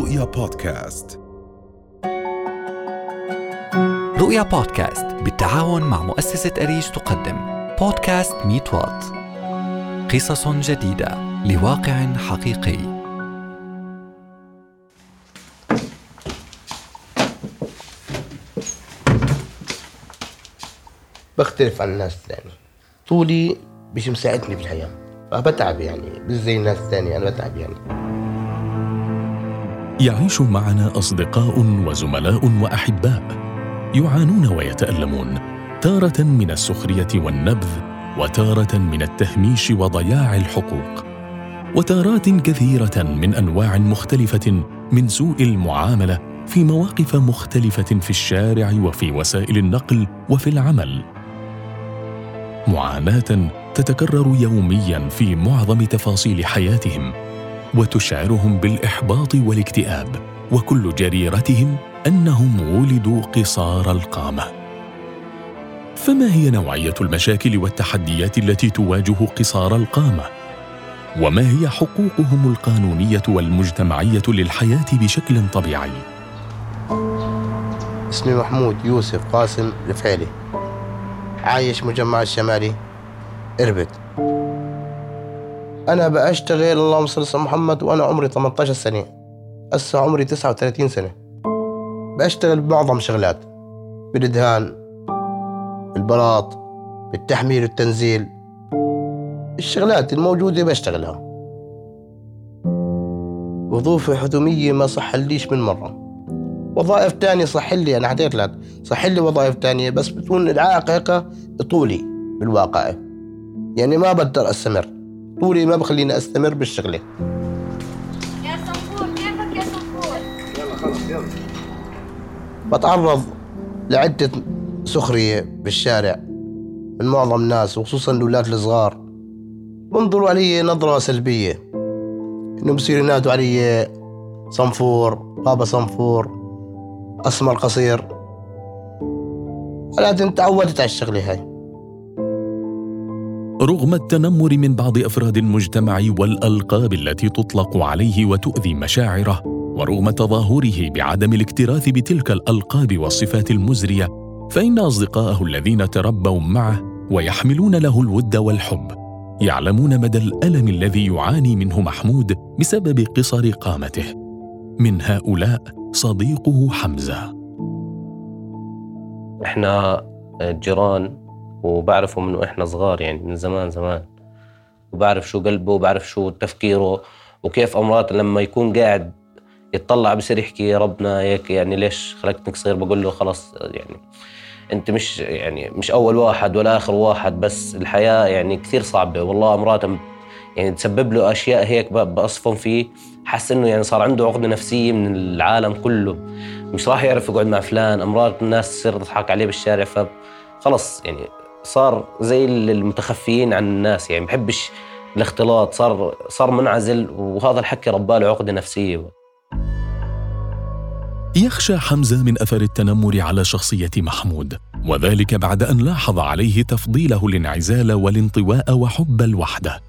رؤيا بودكاست. رؤيا بودكاست بالتعاون مع مؤسسة أريج تقدم. بودكاست ميت وات. قصص جديدة. لواقع حقيقي. بختلف عن الناس الثانية طولي مش مساعدني في الحياة. فبتعب يعني. مش زي الناس الثانية أنا بتعب يعني. يعيش معنا أصدقاء وزملاء وأحباء يعانون ويتألمون تارة من السخرية والنبذ وتارة من التهميش وضياع الحقوق وتارات كثيرة من أنواع مختلفة من سوء المعاملة في مواقف مختلفة في الشارع وفي وسائل النقل وفي العمل. معاناة تتكرر يوميا في معظم تفاصيل حياتهم وتشعرهم بالإحباط والاكتئاب وكل جريرتهم أنهم ولدوا قصار القامة. فما هي نوعية المشاكل والتحديات التي تواجه قصار القامة؟ وما هي حقوقهم القانونية والمجتمعية للحياة بشكل طبيعي؟ اسمي محمود يوسف قاسم الفعيلي عايش مجمع الشمالي إربد. أنا بأشتغل اللهم صل على محمد وأنا عمري 18 سنة. هسه عمري 39 سنة. بأشتغل بمعظم شغلات. بالإدهان بالبلاط بالتحميل والتنزيل الشغلات الموجودة بشتغلها. وظيفة حكومية ما صحليش من مرة. وظائف تانية صح لي أنا حكيت لك صح لي وظائف تانية بس بتكون العائق هيك طولي بالواقع. يعني ما بقدر أستمر. طولي ما بخليني أستمر بالشغلة. يا صنفور كيفك يا صنفور؟ بتعرض لعدة سخرية بالشارع من معظم الناس وخصوصا الأولاد الصغار. بنظروا علي نظرة سلبية. إنه بصير ينادوا علي صنفور بابا صنفور أسمر قصير. ولكن تعودت على الشغلة هاي. رغم التنمر من بعض أفراد المجتمع والألقاب التي تطلق عليه وتؤذي مشاعره ورغم تظاهره بعدم الاكتراث بتلك الألقاب والصفات المزرية فإن أصدقاءه الذين تربوا معه ويحملون له الود والحب يعلمون مدى الألم الذي يعاني منه محمود بسبب قصر قامته. من هؤلاء صديقه حمزة. إحنا جيران وبعرفه من وإحنا صغار يعني من زمان زمان. وبعرف شو قلبه وبعرف شو تفكيره وكيف امراته لما يكون قاعد يتطلع بصير يحكي يا ربنا هيك يعني ليش خلقتك صغير؟ بقول له خلاص يعني أنت مش يعني مش أول واحد ولا آخر واحد بس الحياة يعني كثير صعبة. والله امراته يعني تسبب له أشياء هيك ب- بقصفهم فيه. حس إنه يعني صار عنده عقدة نفسية من العالم كله. مش راح يعرف يقعد مع فلان. أمراض الناس تصير تضحك عليه بالشارع فخلص يعني صار زي المتخفيين عن الناس يعني بحبش الاختلاط صار صار منعزل وهذا الحكي رباله عقدة نفسية. يخشى حمزة من أثر التنمر على شخصية محمود وذلك بعد أن لاحظ عليه تفضيله الانعزال والانطواء وحب الوحدة.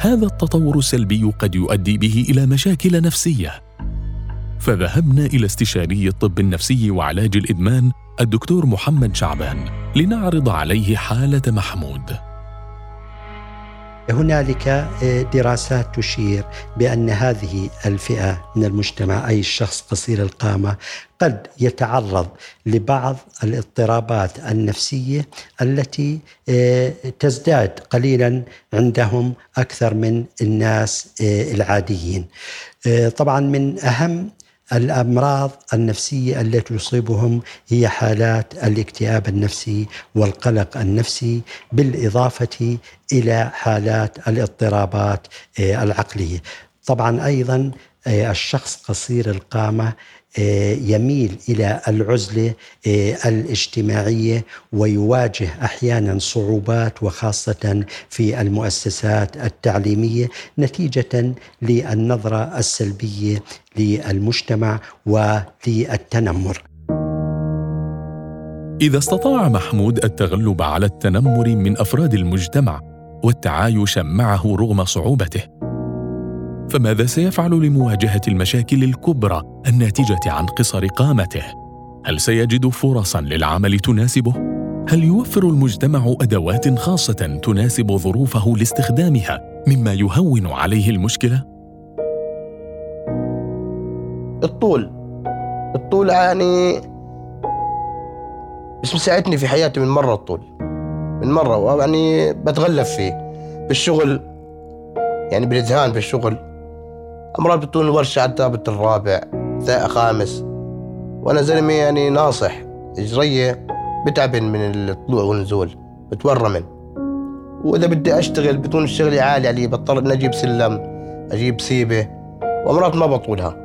هذا التطور السلبي قد يؤدي به إلى مشاكل نفسية. فذهبنا إلى استشاري الطب النفسي وعلاج الإدمان الدكتور محمد شعبان لنعرض عليه حالة محمود هنالك آه، دراسات تشير بأن هذه الفئة من المجتمع أي الشخص قصير القامة قد يتعرض لبعض الاضطرابات النفسية التي آه، تزداد قليلا عندهم أكثر من الناس آه، العاديين. طبعا من أهم الأمراض النفسية التي تصيبهم هي حالات الاكتئاب النفسي والقلق النفسي بالإضافة إلى حالات الاضطرابات آه، العقلية. طبعا أيضا آه، الشخص قصير القامة يميل إلى العزلة آه، الاجتماعية ويواجه أحيانا صعوبات وخاصة في المؤسسات التعليمية نتيجة للنظرة السلبية للمجتمع وللتنمر. إذا استطاع محمود التغلب على التنمر من أفراد المجتمع والتعايش معه رغم صعوبته فماذا سيفعل لمواجهة المشاكل الكبرى الناتجة عن قصر قامته. هل سيجد فرصا للعمل تناسبه؟ هل يوفر المجتمع أدوات خاصة تناسب ظروفه لاستخدامها مما يهون عليه المشكلة؟ الطول. الطول يعني مش مساعدني في حياتي من مرة الطول. من مرة يعني بتغلف فيه. بالشغل يعني بالإذهان بالشغل. أمراض بتكون الورشة على الثابت الرابع خامس. وأنا زلمة يعني ناصح إجرية بتعبن من الطلوع والنزول بتورمن. وإذا بدي أشتغل بتكون الشغل عالي علي بضطر إني أجيب سلم أجيب سيبة وأمرات ما بطولها.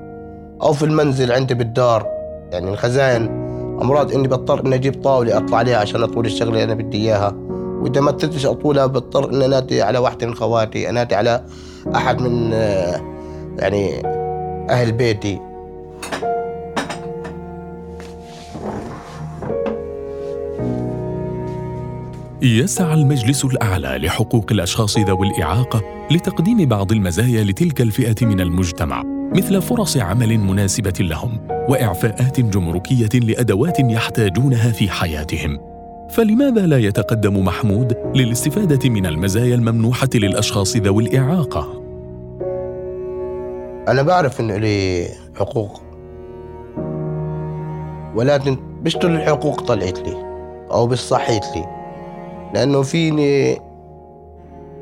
أو في المنزل عندي بالدار يعني الخزائن أمراض إني بضطر إني أجيب طاولة أطلع عليها عشان أطول الشغلة اللي أنا بدي إياها. وإذا ما قدرتش أطولها بضطر إني أنادي على واحدة من خواتي أنادي على أحد من آه، يعني أهل بيتي. يسعى المجلس الأعلى لحقوق الأشخاص ذوي الإعاقة لتقديم بعض المزايا لتلك الفئة من المجتمع مثل فرص عمل مناسبة لهم وإعفاءات جمركية لأدوات يحتاجونها في حياتهم. فلماذا لا يتقدم محمود للاستفادة من المزايا الممنوحة للأشخاص ذوي الإعاقة؟ أنا بعرف إنه لي حقوق. ولكن بشتر الحقوق طلعت لي أو بالصحيت لي. لأنه فيني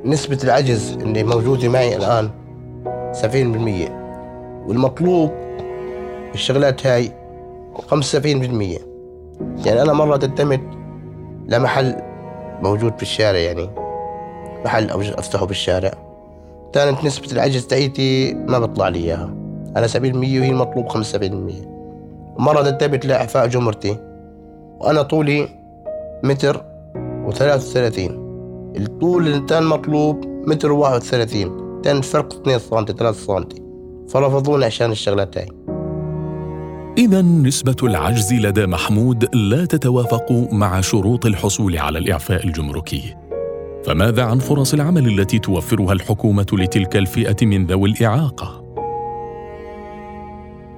نسبة العجز اللي موجودة معي الآن سبعين بالمية. والمطلوب الشغلات هاي خمسة وسبعين بالمية. يعني أنا مرة قدمت لمحل موجود في الشارع يعني محل أفتحه بالشارع. كانت نسبة العجز تاعيتي ما بطلع لي إياها. أنا سبعين بالمية وهي المطلوب خمسة وسبعين بالمية. مرة قدمت لإعفاء جمرتي. وأنا طولي متر وثلاثة وثلاثين. الطول اللي كان مطلوب متر وواحد وثلاثين. كان فرق اثنين سنتي ثلاثة سنتي. فرفضوني عشان الشغلات هاي إذا نسبة العجز لدى محمود لا تتوافق مع شروط الحصول على الإعفاء الجمركي. فماذا عن فرص العمل التي توفرها الحكومة لتلك الفئة من ذوي الإعاقة؟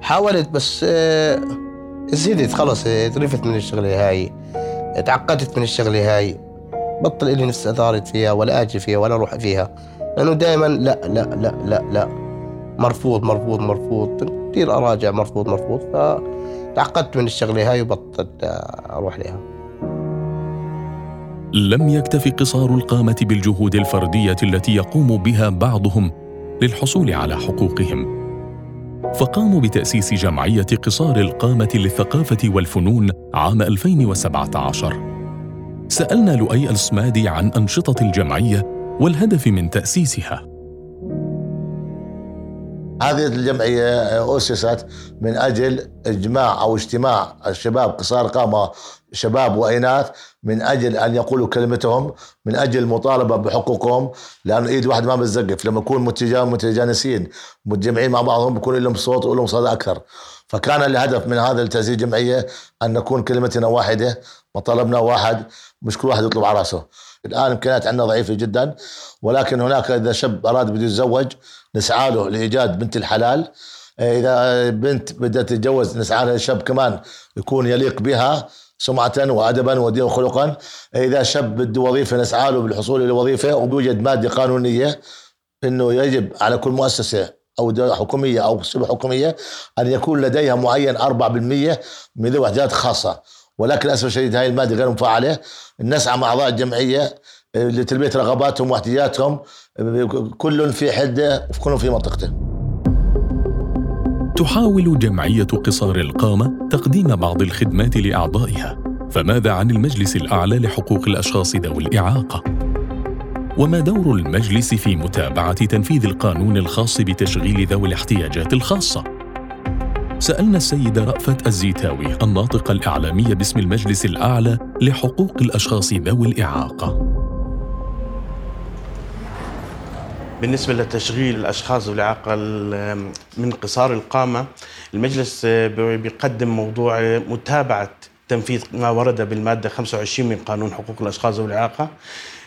حاولت بس آه، زهدت خلص ترفت من الشغلة هاي. تعقدت من الشغلة هاي بطل إلي نفس أثارت فيها ولا أجي فيها ولا أروح فيها. لأنه دائما لا لا لا لا لا. مرفوض مرفوض مرفوض. كثير أراجع مرفوض مرفوض. فتعقدت من الشغلة هاي وبطلت أروح لها. لم يكتف قصار القامة بالجهود الفردية التي يقوم بها بعضهم للحصول على حقوقهم. فقاموا بتأسيس جمعية قصار القامة للثقافة والفنون عام 2017 سألنا لؤي السمادي عن أنشطة الجمعية والهدف من تأسيسها. هذه الجمعية أسست من أجل إجماع أو اجتماع الشباب قصار قامة شباب وإناث من أجل أن يقولوا كلمتهم من أجل المطالبة بحقوقهم لأنه إيد واحد ما بتزقف. لما يكون متجانسين متجمعين مع بعضهم بيكون لهم صوت ولهم صدى أكثر. فكان الهدف من هذا التأسيس الجمعية أن نكون كلمتنا واحدة مطالبنا واحد مش كل واحد يطلب على رأسه. الآن إمكانيات عندنا ضعيفة جدا ولكن هناك إذا شاب أراد بده يتزوج نسعى له لإيجاد بنت الحلال. إذا بنت بدها تتجوز نسعى لها كمان يكون يليق بها سمعة وأدبا ودينا وخلقا. إذا شاب بده وظيفة نسعى له بالحصول إلى وظيفة وبيوجد مادة قانونية أنه يجب على كل مؤسسة أو حكومية أو شبه حكومية أن يكون لديها معين 4% من ذوي احتياجات خاصة. ولكن للأسف الشديد هاي المادة غير مفعلة. نسعى مع أعضاء الجمعية لتلبيه رغباتهم واحتياجاتهم كل في حدة وكل في منطقته. تحاول جمعية قصار القامة تقديم بعض الخدمات لأعضائها. فماذا عن المجلس الأعلى لحقوق الأشخاص ذوي الإعاقة؟ وما دور المجلس في متابعة تنفيذ القانون الخاص بتشغيل ذوي الاحتياجات الخاصة؟ سألنا السيد رأفت الزيتاوي الناطق الإعلامي باسم المجلس الأعلى لحقوق الأشخاص ذوي الإعاقة. بالنسبة لتشغيل الأشخاص بالإعاقة من قصار القامة المجلس بيقدم موضوع متابعة تنفيذ ما ورد بالمادة 25 من قانون حقوق الأشخاص ذوي الإعاقة.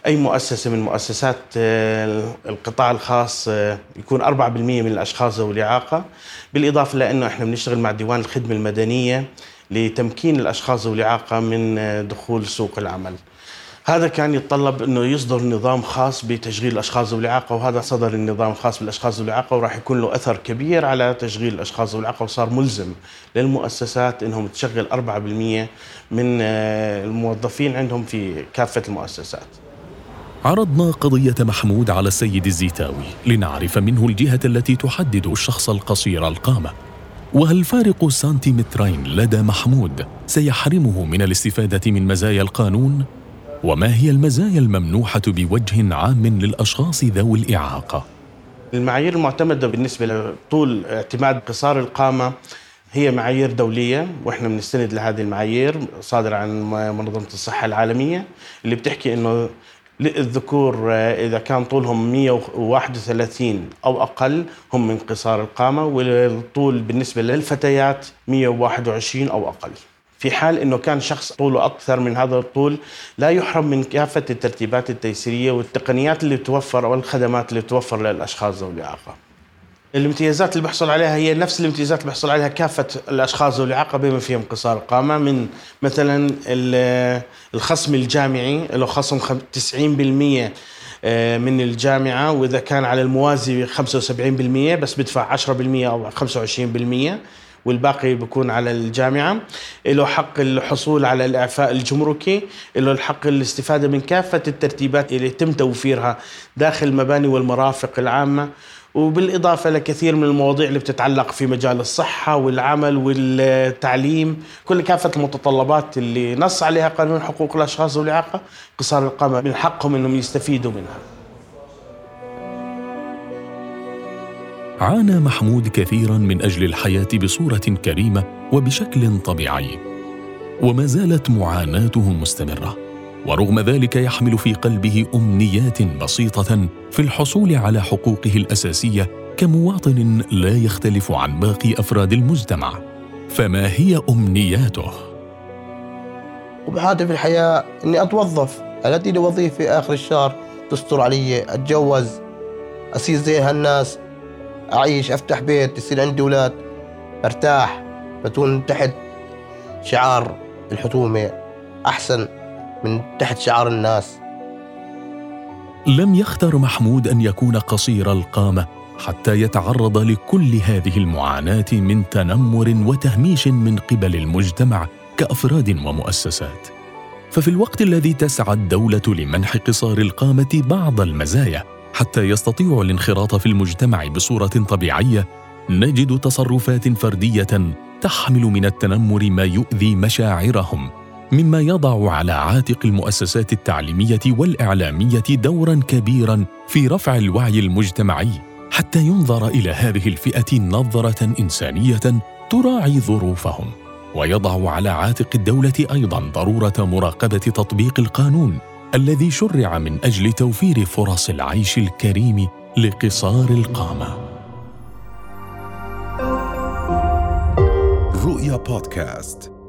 أي مؤسسة من مؤسسات آه، القطاع الخاص آه، يكون 4% من الأشخاص ذوي الإعاقة بالإضافة لأنه إحنا بنشتغل مع ديوان الخدمة المدنية لتمكين الأشخاص ذوي الإعاقة من آه، دخول سوق العمل. هذا كان يتطلب إنه يصدر نظام خاص بتشغيل الأشخاص ذوي الإعاقة وهذا صدر النظام الخاص بالأشخاص ذوي الإعاقة وراح يكون له أثر كبير على تشغيل الأشخاص ذوي الإعاقة وصار ملزم للمؤسسات إنهم تشغل 4% من الموظفين عندهم في كافة المؤسسات. عرضنا قضية محمود على السيد الزيتاوي لنعرف منه الجهة التي تحدد الشخص القصير القامة وهل فارق سنتيمترين لدى محمود سيحرمه من الاستفادة من مزايا القانون؟ وما هي المزايا الممنوحة بوجه عام للأشخاص ذوي الإعاقة؟ المعايير المعتمدة بالنسبة لطول اعتماد قصار القامة هي معايير دولية وإحنا بنستند لهذه المعايير صادرة عن منظمة الصحة العالمية اللي بتحكي إنه الذكور آه، إذا كان طولهم 131 أو أقل هم من قصار القامة والطول بالنسبة للفتيات 121 أو أقل في حال إنه كان شخص طوله أكثر من هذا الطول لا يحرم من كافة الترتيبات التيسيرية والتقنيات اللي توفر والخدمات اللي توفر للأشخاص ذوي الإعاقة. الامتيازات اللي بحصل عليها هي نفس الامتيازات اللي بحصل عليها كافة الأشخاص ذوي الإعاقة بما فيهم قصار القامة من مثلا الخصم الجامعي له خصم 90% آه، من الجامعة وإذا كان على الموازي 75% بس بدفع 10% أو 25% والباقي بيكون على الجامعة. له حق الحصول على الإعفاء الجمركي له الحق الاستفادة من كافة الترتيبات اللي يتم توفيرها داخل المباني والمرافق العامة. وبالإضافة لكثير من المواضيع اللي بتتعلق في مجال الصحة والعمل والتعليم كل كافة المتطلبات اللي نص عليها قانون حقوق الأشخاص ذوي الإعاقة قصار القامة من حقهم أنهم يستفيدوا منها. عانى محمود كثيرا من أجل الحياة بصورة كريمة وبشكل طبيعي وما زالت معاناته مستمرة. ورغم ذلك يحمل في قلبه أمنيات بسيطة في الحصول على حقوقه الأساسية كمواطن لا يختلف عن باقي أفراد المجتمع. فما هي أمنياته؟ وبحاجه في الحياة إني أتوظف. التي لوظيفه آخر الشهر تستر علي أتجوز اصير زي هالناس أعيش أفتح بيت يصير عندي أولاد أرتاح بكون تحت شعار الحكومة أحسن. من تحت شعار الناس. لم يختر محمود أن يكون قصير القامة حتى يتعرض لكل هذه المعاناة من تنمر وتهميش من قبل المجتمع كأفراد ومؤسسات. ففي الوقت الذي تسعى الدولة لمنح قصار القامة بعض المزايا حتى يستطيعوا الانخراط في المجتمع بصورة طبيعية نجد تصرفات فردية تحمل من التنمر ما يؤذي مشاعرهم. مما يضع على عاتق المؤسسات التعليمية والإعلامية دورا كبيرا في رفع الوعي المجتمعي حتى ينظر إلى هذه الفئة نظرة إنسانية تراعي ظروفهم. ويضع على عاتق الدولة أيضا ضرورة مراقبة تطبيق القانون الذي شرع من أجل توفير فرص العيش الكريم لقصار القامة. رؤيا بودكاست.